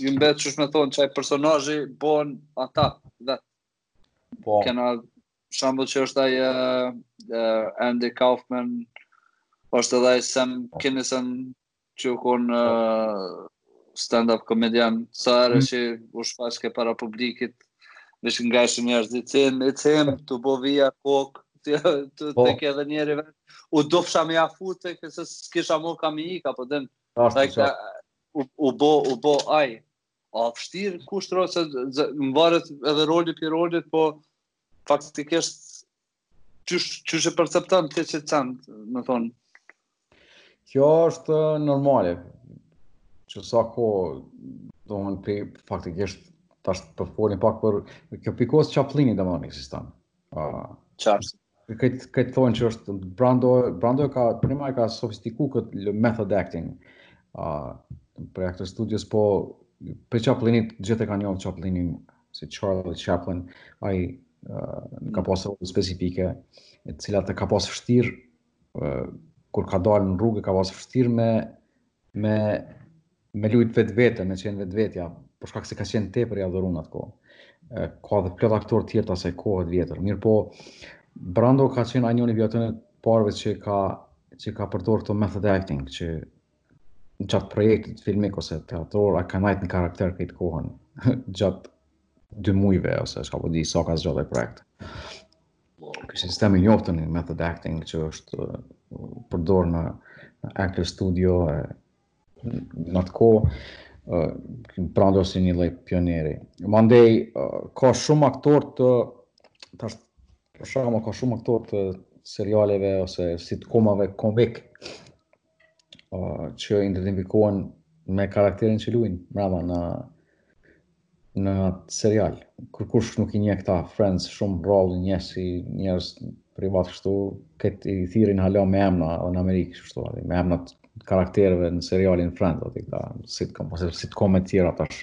ju mbet qysh me thonë qaj personazhi bohen ata vetë po. kena shembull që është aj uh, Andy Kaufman është edhe aj Sam Kinison që u konë po. uh, stand-up komedian, sa herë mm. që u shfaqke para publikit, veç ngajshin njerëzit, i cem, i cem, t'u bo vija kokë, të, të, po. teke edhe njeri vetë, u dofsha me u fut, se s'kisha mo kah me ik, po den, like, u, u bo, u bo, aj, a fshtir kush tro, se mvaret edhe roli prej rolit, po faktikisht Qysh, qysh e percepton ti, qysh me thonë? Kjo është normale, që sa ko, domethënë, faktikisht, tash të folim pak për, kjo pi kohës Chaplinit domethënë ekziston. Qartë. Këtë kët thonë që është Brando, Brando e ka, i pari e ka sofistiku këtë method acting, uh, prej Actors Studios, po prej Chaplinit, gjithë e ka njoftë Chaplinin, si Charlie Chaplin, ai uh, ka pasur role specifike, të cilat ka pasur vështirë uh, kur ka dalë në rrugë, ka pasur vështirë me me me lujt vetveten, me qenë vetvetja, për shkak se ka qenë tepër i adhuruar atë kohë. Ka dhe plot aktor tjerë të asaj kohë të vjetër. Mirë po, Brando ka qenë ai njoni prej atyne të parëve që ka që ka përdorë këtë method acting, që gjatë projektit filmik ose teatror, ai ka nejtë në karakter krejt kohën, gjatë dy mujve, ose çka po di, sa ka zgjatë ai projekt. Ky është sistem i njoftun si method acting që është uh, përdor në, në Actors Studio, e, në atë kohë, uh, Brando si një lloj pioneri. Mandej, uh, ka shumë aktor të, tash, për shembull, ka shumë aktor të serialeve ose sitcomave komik, që identifikohen me karakterin që luajnë mrena në në serial. Kurkush nuk i njeh këta friends shumë rrallë njeh si njerëz privat kështu, kta i thirrin hala me emna në Amerikë kështu, me emna të karaktereve në serialin Friends aty këta sitcom ose sitcom të tjera tash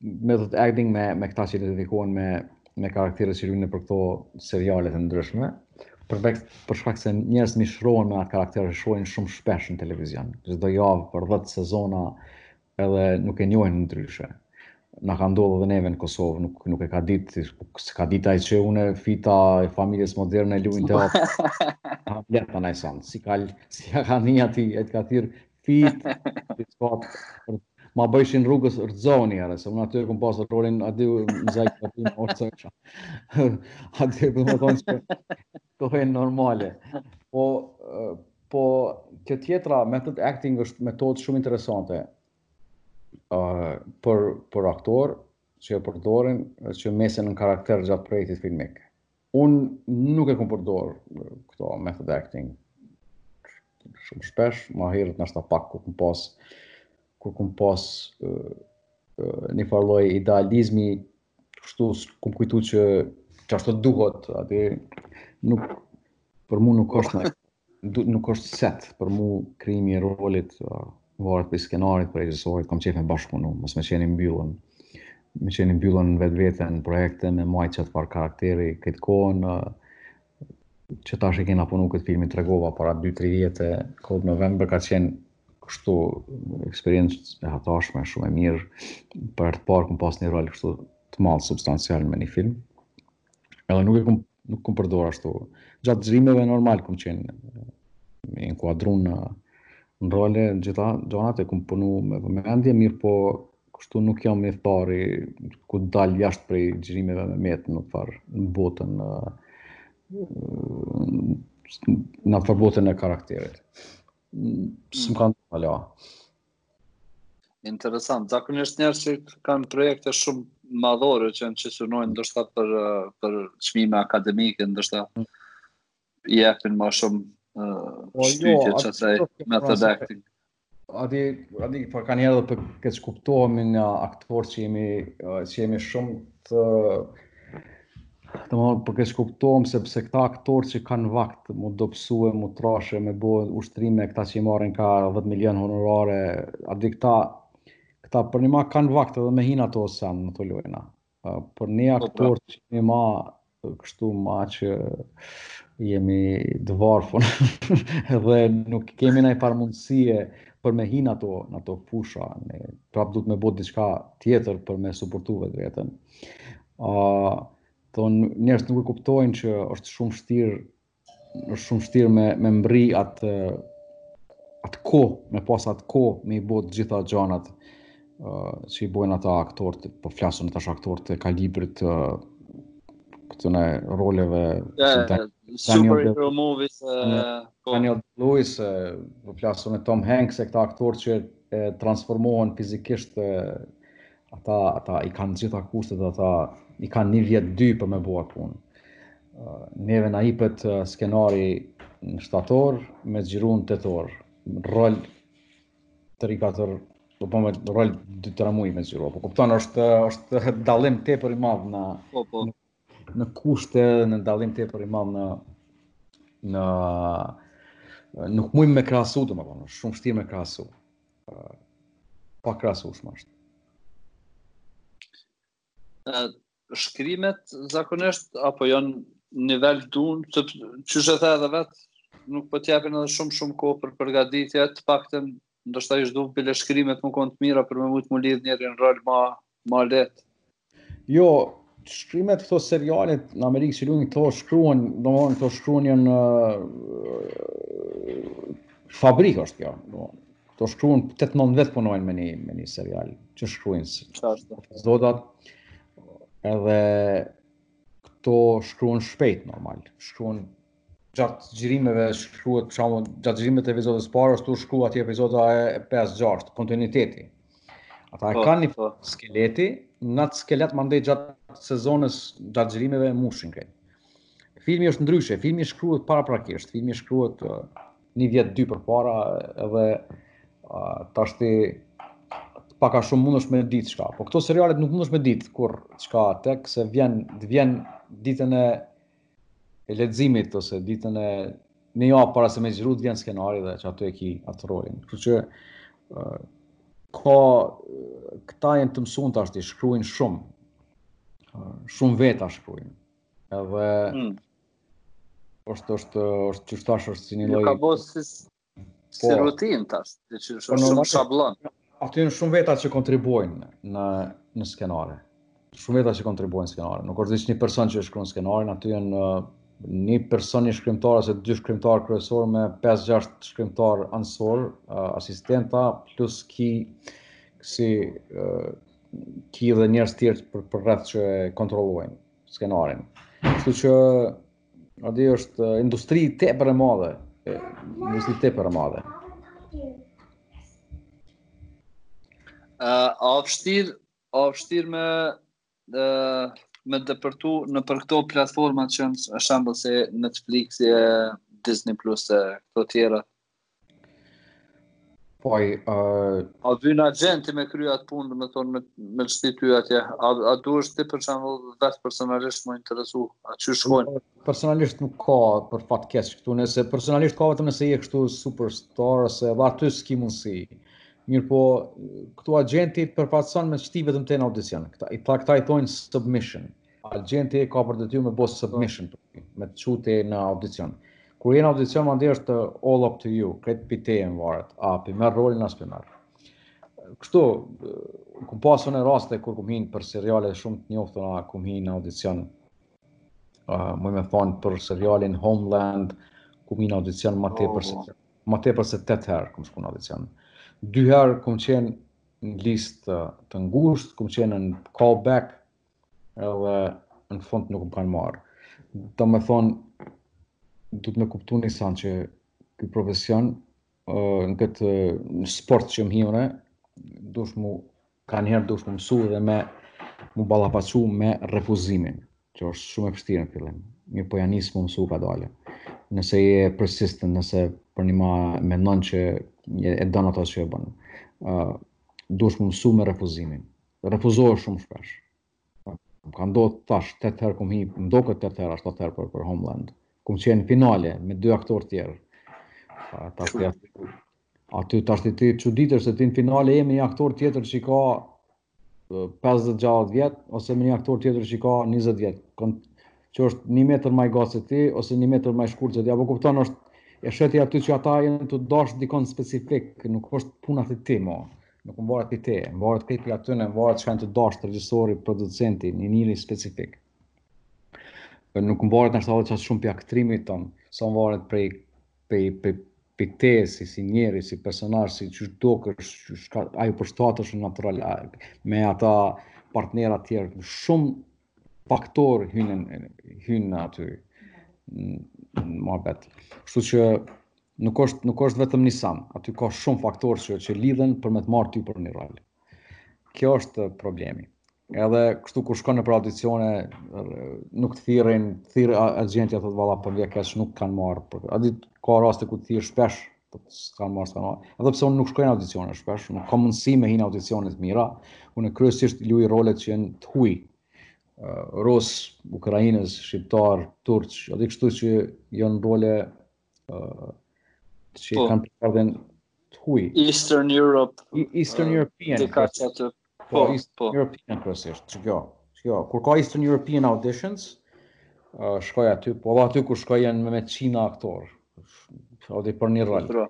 method acting me me këta që identifikohen me me karakteret që luajnë për këto seriale të ndryshme, për shkak për shkak se njerëz mishërohen me atë karakter që shohin shumë shpesh në televizion. Çdo javë për 10 sezona edhe nuk e njohin ndryshe. Na ka ndodhur edhe neve në Kosovë, nuk nuk e ka ditë, s'ka ditë ai që unë Fita e Familjes Moderne luj n' teatër. Ha blet pa nai son. Si ka si ka kanë aty, ai ka thirr Fita, ma bëjshin rrugës rëzoni, arë, se unë aty e kom pasë rolin, a din, më zajtë të aty në orë të kësha. A din, kom thonë që kohën normale. Po, po, kjo tjetra, method acting është metodë shumë interesante uh, për, për aktor, që e përdorin, që mesen në karakter gjatë projektit filmik. Unë nuk e kom përdor këto method acting shumë shpesh, ma herët nashta pak kur kom pas, kur kom pas uh, uh, një farë lloj idealizmi, kështu kom kujtu që qashtu duhet, ati nuk, për mu nuk është në nuk është set për mu krijimi i rolit varet prej skenarit, prej regjisorit, kam qef me bashkëpunu, mos me qenë i mbyllun, me qenë i mbyllun në vetveten, në projekte, me maj qat farë karakteri, krejt kohën, qetash e kena punu këtë filmin t'tregova, para 2-3 vjetë, Cold November ka qenë kështu eksperiencë e hatashme, shumë e mirë, për t'parën kom pas një rol kështu të madh substancial me një film, Edhe nuk e kum nuk kum përdor ashtu. Gjatë xhirimeve normal kum qen i inkuadrun në në rol e gjitha gjonat e kum punu me vëmendje, mirëpo kështu nuk jam ithtar kur dal jashtë prej xhirimeve me metë në far në botën në në far botën e karakterit. Së më kanë të Interesant. Zakonisht njerëzit që kanë projekte shumë madhore që janë që synojnë ndoshta për për çmime akademike, ndoshta mm. i japin më shumë uh, shtytje që të method acting. A din, a din, po ka njerë dhe për këtë që kuptohemi na aktor që jemi, që jemi shumë të Të më... për kështu kuptohem sepse këta aktorë që kanë vakt, m'u dobsue, m'u trashë, me bo ushtrime, këta që i marrin ka 10 milion honorare, adi këta, këta përnjëma kanë vakt edhe me hina në ato, në këto lojna. Për një, po, pra, aktor që jemi ma, kështu ma që jemi të varfun, edhe nuk kemi nënjë farë mundësie për me hi në ato, në ato fusha, prap duhet me bo diçka tjetër për me suportu vetveten Ë, uh, tanë njerëzit nuk e kuptojnë që është shumë shtirë është shumë shtirë me me mbri atë atë kohë, me pas atë kohë, me i bo të gjitha gjanat uh, që i bojnë ata aktorët, po flasim tash aktorët e kalibrit uh, këtyne roleve yeah, superhero movies uh, po. Daniel Lewis uh, po flasim e Tom Hanks e këta aktorë që transformohen fizikisht uh, Ata, ata i kanë të gjitha kushtet dhe ata i kanë një vjet dy për me bo atë punë. Neve na ipet skenari në shtator me xhiru në tetor. Rol tri-katër, po po me rol dy-tre muj me xhiru. Po kupton, është, është dallim tepër i madhë në... Po, po. në kushte në dallim tepër i madh në në nuk mujmë me krahasu domethënë, shumë vështirë me krahasu. Pakrahasueshme është. shkrimet zakonisht apo janë nivel, dun, që qysh the edhe vetë, nuk po t'japin edhe shumë shumë kohë për përgatitje, të paktën Ndoshta ish duhet bile shkrimet me konë të mira për me mujtë m'u lidhë njeri në rol ma, ma letë. Jo, shkrimet këto serialet në Amerikë që lumë këto shkruhen, domethënë këto shkruhen, një fabrikë është kjo. Do, këto shkruhen 8-9 vetë punojnë me një, me një serial që shkruajnë. Qashtu. Zotnat edhe këto shkruhen shpejt normal, shkruhen gjatë xhirimeve shkruhet për shembull gjatë xhirimeve të epizodës së parë është tu u shkru atje epizoda e 5-6 kontinuiteti. Ata e po, kanë një po. skelet e atë skelet mandej gjatë sezonës gjatë xhirimeve e mushin krejt. Filmi është ndryshe, filmi shkruhet paraprakisht, filmi shkruhet uh, një vjet dy përpara edhe uh, tash ti pak a shumë mundesh me ditë çka. Po këto serialet nuk mundesh me ditë kurrçka, teksti vjen të vjen ditën e e xhirimit ose ditën e një javë para se me xhiru të vjen skenari dhe qaty e ki atë rolin. Kështu që uh, ka këta janë të msun tashti, shkrujnë shumë. Uh, shumë veta shkruajnë. Edhe mm. është është është qysh tash është si një lloj. Ka bosh Po. Si rutinë tash, dhe që shumë, po, shumë shablon. Aty janë shumë veta që kontribuojnë në, në skenare. Shumë veta që kontribuojnë në skenare. Nuk është një person që shkruan skenarin, aty janë uh, një person një shkrimtar ose dy shkrimtarë kryesorë me 5-6 shkrimtarë ansorë, uh, asistenta, plus ki, si, uh, ki dhe njerëz tjerë për, përreth që kontrollojnë skenarin. Kështu që A di, është industri tepër e madhe. Industri tepër e madhe. Uh, a vështirë, a vështirë me uh, me depërtu nëpër këto platforma që janë shembull si Netflix e Disney Plus e këto tjera Po ai ë a vyn agjenti me kry atë punë, domethënë me, me t'shti ty atje. A a duhesh ti për shembull vetë personalisht m'u interesu, a qysh shkojnë? Personalisht nuk ka për fat t'keq këtu, nëse personalisht ka vetëm nëse je kështu superstar ose edhe aty s'ki mundësi. Mirë po, këtu agjenti përfaqëson me t'shti vetëm te në audicion. Këta i ta këta i thonë submission. Agjenti ka për detyrë me bo submission, me të çu te në audicion. Kur je në audicion, mandej është all up to you, krejt pi teje varet, a p'e merr rolin a s'p'e merr. Kështu, kum pasur unë raste kur kum hinë për seriale shumë të njoftuna, kum hinë në audicion, uh, domethënë për serialin Homeland, kum hinë në audicion ma tepër se, oh, ma tepër se tetë herë kum shku në audicion. Dy herë kum qenë në listë të ngushtë, kum qenë në callback, edhe në fund nuk më kanë marrë. Domethënë, duhet me kuptu një sen që ky profesion, në këtë sport që kum hi unë, duhesh m'u, kanjëherë duhesh m'u mësu dhe m'u ballafaqu me refuzimin, që është shumë e vështirë në fillim. Mirëpo ja nis m'u mësu kadalë. Nëse je persistent, nëse përnjëmend menon që e don ato që e bon, duhesh m'u mësu me refuzimin. Refuzohesh shumë shpesh. Më ka ndodhë tash 8 herë kum hi, më doket 8 herë, 7 herë për, për Homeland. Kum qenë në finale me dy aktorë tjerë. Tash të jashtë. Aty tash të ti që ditër se ti në finale je me një aktor tjetër që i ka 50-60 vjetë, ose me një aktor tjetër që i ka 20 vjetë. Që është një metër ma i gatë se ti, ose një metër ma i shkurtë se ti. A po kupton, është, e sheh ti aty që ata janë tu dashtë dikon specifik, nuk është puna te ti, mo. Nuk mvaret pi teje, mvaret krejt pi atyne, mvaret çka janë tu dashtë regjisori, producenti, një njeri specifik. Po nuk mvaret nashta qaq shumë pi aktrimit tond, sa mvaret prej, prej, prej, prej teje, si, si njeri, si personazh, si qysh dokesh, a ju përshtatesh natyral, me ata partnerat tjerë, shumë faktor hyjn hyjn aty në muhabet. Kështu që nuk është nuk është vetëm ni sen, aty ka shumë faktorë që që lidhen për me të marrë ty për një rol. Kjo është problemi. Edhe kështu kur shkon nëpër audicione, nuk të thirrin, t'thirr agjenti, thotë valla po m'vjen keq nuk t'kanë marrë. Por, a din ka raste ku të thirr shpesh Po s'kan marrë, s'kan marrë. Edhe pse unë nuk shkoj në audicione shpesh, nuk kam mundësi me hi n'audicione të mira. Unë kryesisht luj role që janë të huaj. Rus, ukrainas, shqiptar, turq, a din kështu që janë role uh, që po. kanë prejardhje të huaj. Eastern Europe. Eastern uh, European. Dhe ka që atë Po, po, Eastern po. European kryesisht, që kjo. Që kjo, kur ka Eastern European auditions, uh, shkoj aty, po dhe aty kur shkoj janë me me qindra aktorë, a din për një rol. Pra.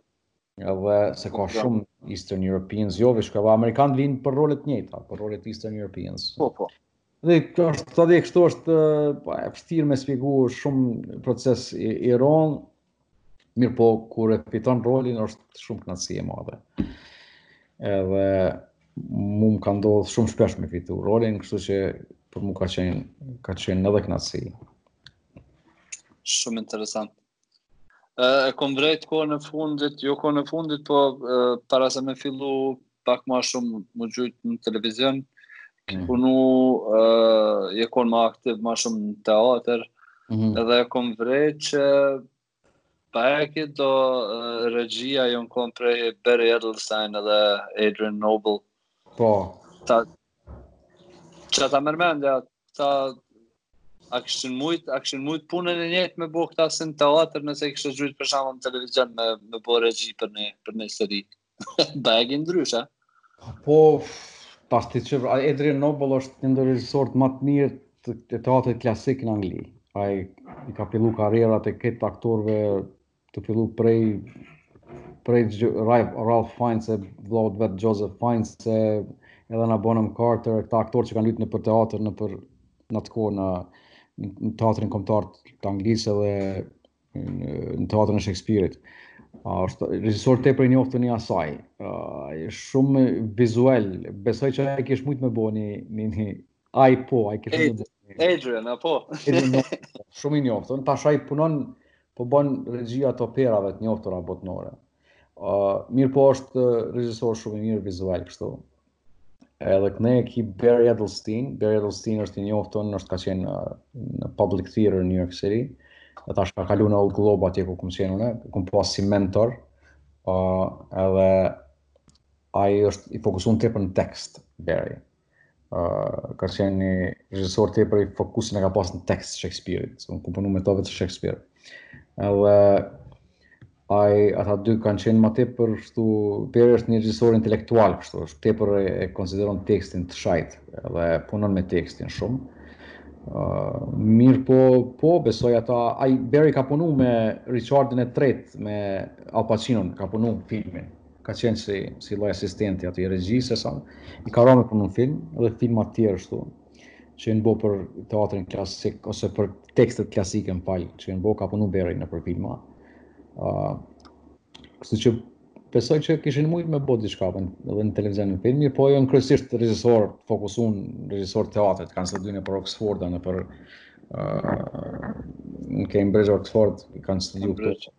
Edhe se ka pra. shumë Eastern Europeans, jo veç ka amerikanë vijnë për rolet e njëjta, për rolet Eastern Europeans. Po, po. Dhe kjo është të dhe kështu është po, e vështirë me shpjegu shumë proces i, i rëndë, Mirëpo, kur e fiton rolin, është shumë knaqësi e madhe. Edhe mu më ka ndodhë shumë shpesh me fitu rolin, kështu që për mu ka qenë, ka qenë edhe knaqësi. Shumë interesant. E, e kom vrejt kohën e fundit, jo kohën e fundit, po e, para se me fillu pak ma shumë me u gjujtë në televizion, ke mm. punu, uh, je konë ma aktiv ma shumë në teatër, mm -hmm. edhe e kom vrejt që pa e ke do uh, regjia jon konë prej Barry Edelstein edhe Adrian Noble. Po. Ta, ça ta merr mendja, ta a kishin mujt, a kishin mujt punën e njëjtë me bo këta si n'teatër nëse kishte gjujt për shembull n'televizion me me bo regji për ni për ni seri. Bajagi ndryshe. Po, pasi që, Adrian Noble është një ndër regjisorët ma të mirë të, të teatrit klasik në Angli. Ai i ka fillu karrierat e këtyre aktorve tu fillu prej prej Ralph Fiennes e vllaut vet Joseph Fiennes e Helena Bonham Carter, këta aktor që kanë lujt nëpër teatër, nëpër n'atë kohë në, në teatrin kombtar të Anglisë dhe në teatrin e Shakespeare-it. Është regjisor tepër i njoftun i asaj. Ai është shumë vizual. Besoj që ai kish mujt me bo ni një ai po, ai kish mujt. Adrian apo. Shumë i njoftun. Tash ai punon po bon regjia të operave të njoftura botnore. Ë mirëpo është regjisor shumë i mirë vizual kështu. Edhe këtu e ki Barry Edelstein, Barry Edelstein është i njoftun, është ka qenë uh, në public theater në New York City, dhe tash ka kalu në Old Globe atje ku kom qenë unë, ku kom pas si mentor, uh, edhe ai është i fokusun tepër në tekst, Barry. Uh, ka qenë një regjisor tepër i fokusin e ka pas në tekst Shakespeare-it, unë kom punu metodë të Shakespeare. Edhe Ai, ata dy kanë qenë ma tepër kështu, Barry është një regjisor intelektual kështu, është tepër e, e konsideron tekstin të shejtë dhe punon me tekstin shumë. Ë mirëpo, po besoj ata, ai Barry ka punu me Richardin e tretë, me Al Pacinon, ka punu filmin. Ka qenë si si lloj asistenti aty regjisë i ka ra me punu film dhe filma të tjerë kështu. që janë bo për teatrin klasik ose për tekstet klasike në falë, që janë bo ka punu Barry nëpër filma. Uh, kështu që besoj që kishin mujtë me bo diçka edhe në televizion në film, po janë kryesisht regjisorë fokusun regjisorë teatrit, kanë studiu nëpër Oxford dhe nëpër uh, në Cambridge Oxford kanë studiu këta.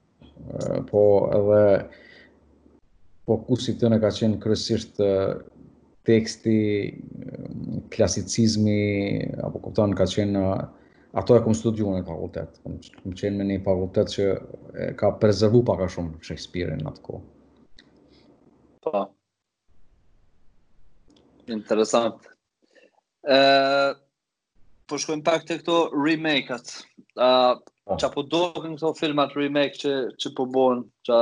Po edhe fokusi tonë ka qenë kryesisht teksti, klasicizmi, a po kupton ka qenë ato e kom studiu në fakultet. Kom qenë me një fakultet që e ka prezervu pak a shumë Shakespeare-in atë kohë. Po. Interesant. Po shkojmë pak te këto remake-at. Uh, po. ça po doken këto filmat remake që, që po bojnë, ça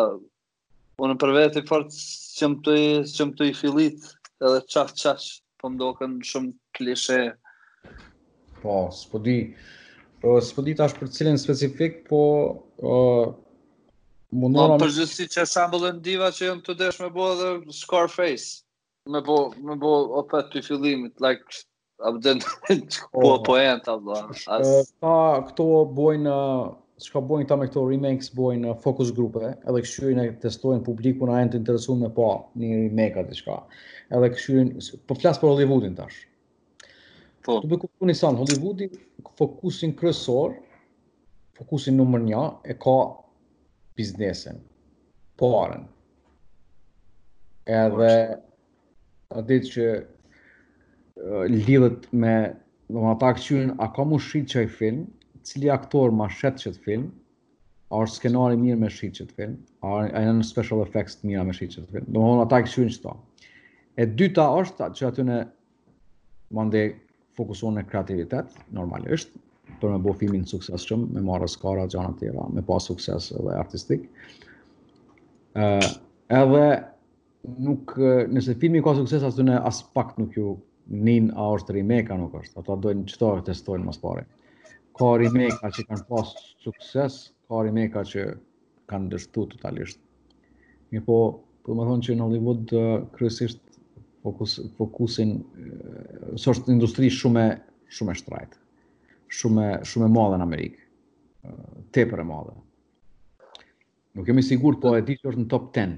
unë për veti fort s'jam të s'jam te i fillit edhe ça ça po m'doken shumë klishe. Po, s'po di. Po s'po di tash për cilën specifik, po ë uh, mendon. Po n'përgjithësi që shembull e nëva që janë tu desh me bo edhe Scarface. Me bo, me bo, apet p'fillimit, like, domethënë, që po po, po e në të bla, as... Ta, këta bojnë, çka bojnë këta me këto remakes, bojnë focus grupe, edhe kqyrin e testojnë publikun, a janë të interesu me pa një remake a diçka, edhe kqyrin, po flas për Hollywoodin tash, Po. Të bëku Sun Hollywoodi, fokusin kryesor, fokusin numër një, e ka biznesin, paren. Edhe, gjithçka lidhet me, domethënë kqyrin, a ka m'u shit qaj film, cili aktor ma shet qët film, a është skenari mirë me shit qët film, a janë special effects të mira me shit qët film, domethënë kqyrin qëta. E dyta është që aty në Mande fokusohen në kreativitet, normalisht, për me bo filmin suksesshëm, me marrë Oskara, gjana tjera, me pas sukses edhe artistik. Uh, edhe nuk, nëse filmi ka sukses, atëherë aspak nuk ju nihet a është remake a nuk është. Ata dojnë qëta e testojnë mas pari. Ka remake a që kanë pas sukses, ka remake a që kanë dështu totalisht. Një po, për më thonë që në Hollywood kryesisht fokus, fokusin, se është industri shumë, shumë e shtrajtë, shumë, shumë e madhe në Amerikë, tepër e madhe. Nuk jam i sigurt, po e di që është në top 10.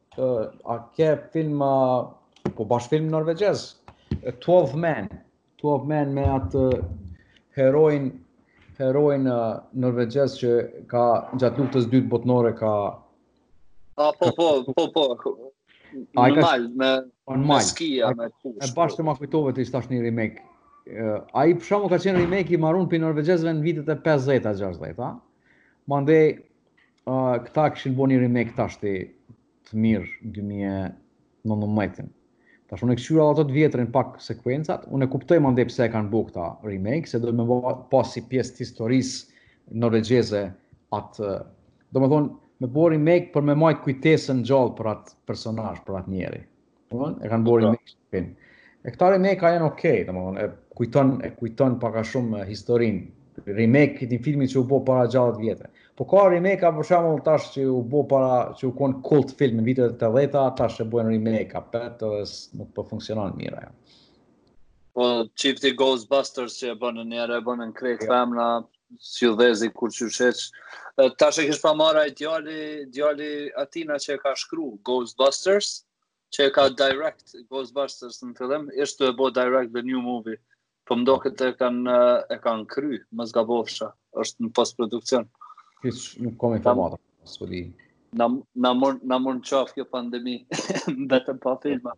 a ke film po bash film norvegjez 12 men 12 men me atë heroin heroin norvegjez që ka gjatë luftës dytë botnore ka a po po po po a i ka me po, me skia me kush e bash ti ma kujtove, ti ishte një remake ai për shembull ka qenë remake i marun prej norvegjezve në vitet e 50-a 60-a mandej Këta kishin bo një remake tashti të mirë dy mijë e nëntëmbëdhjetën. Tash unë e kqyra dhe ato të vjetrin pak sekuencat, unë e kuptoj mandej pse e kanë bo këta remake, se do me bo pas si pjesë të historisë norvegjeze atë, do me thonë, me bo remake për me majtë kujtesën gjallë për atë personazh, për atë njeri. Domthon e kanë bërë po. me E këta remake-a janë ok, domthon e kujton e kujton pak a shumë historinë. Remake të filmit që u bë para 60 vjetë. Po ka remake për shembull tash që u bë para që u kon kult film në vitet e 80-ta, tash e bën remake apet nuk po funksionon mirë. Po, si ti Ghostbusters që e bënë njëherë e bënë krejt femna. Jo. si dhezi kërqysh hiç. Tash e kish pas marrë ai djali, djali i atina që e ka shkru, Ghostbusters, që e ka direct Ghostbusters në fillim, ishte tu e bo direct the new movie, po më doket e kanë e kanë kry, mos gabofsha, është në post-produkcion. Hiç, nuk kom informata, s'e di. Na mur në qafë kjo pandemi, mbetëm pa filma.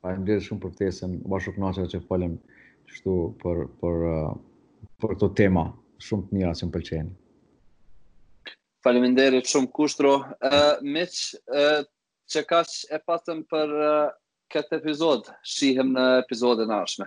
Faleminderit shumë për ftesën. U bash u knaqa që folëm kështu për për për këto tema shumë të mira që më pëlqejnë. Faleminderit shumë Kushtro. Ë uh, miq, ë uh, që kaç e patëm për uh, këtë epizod. Shihem në epizodin e ardhshme.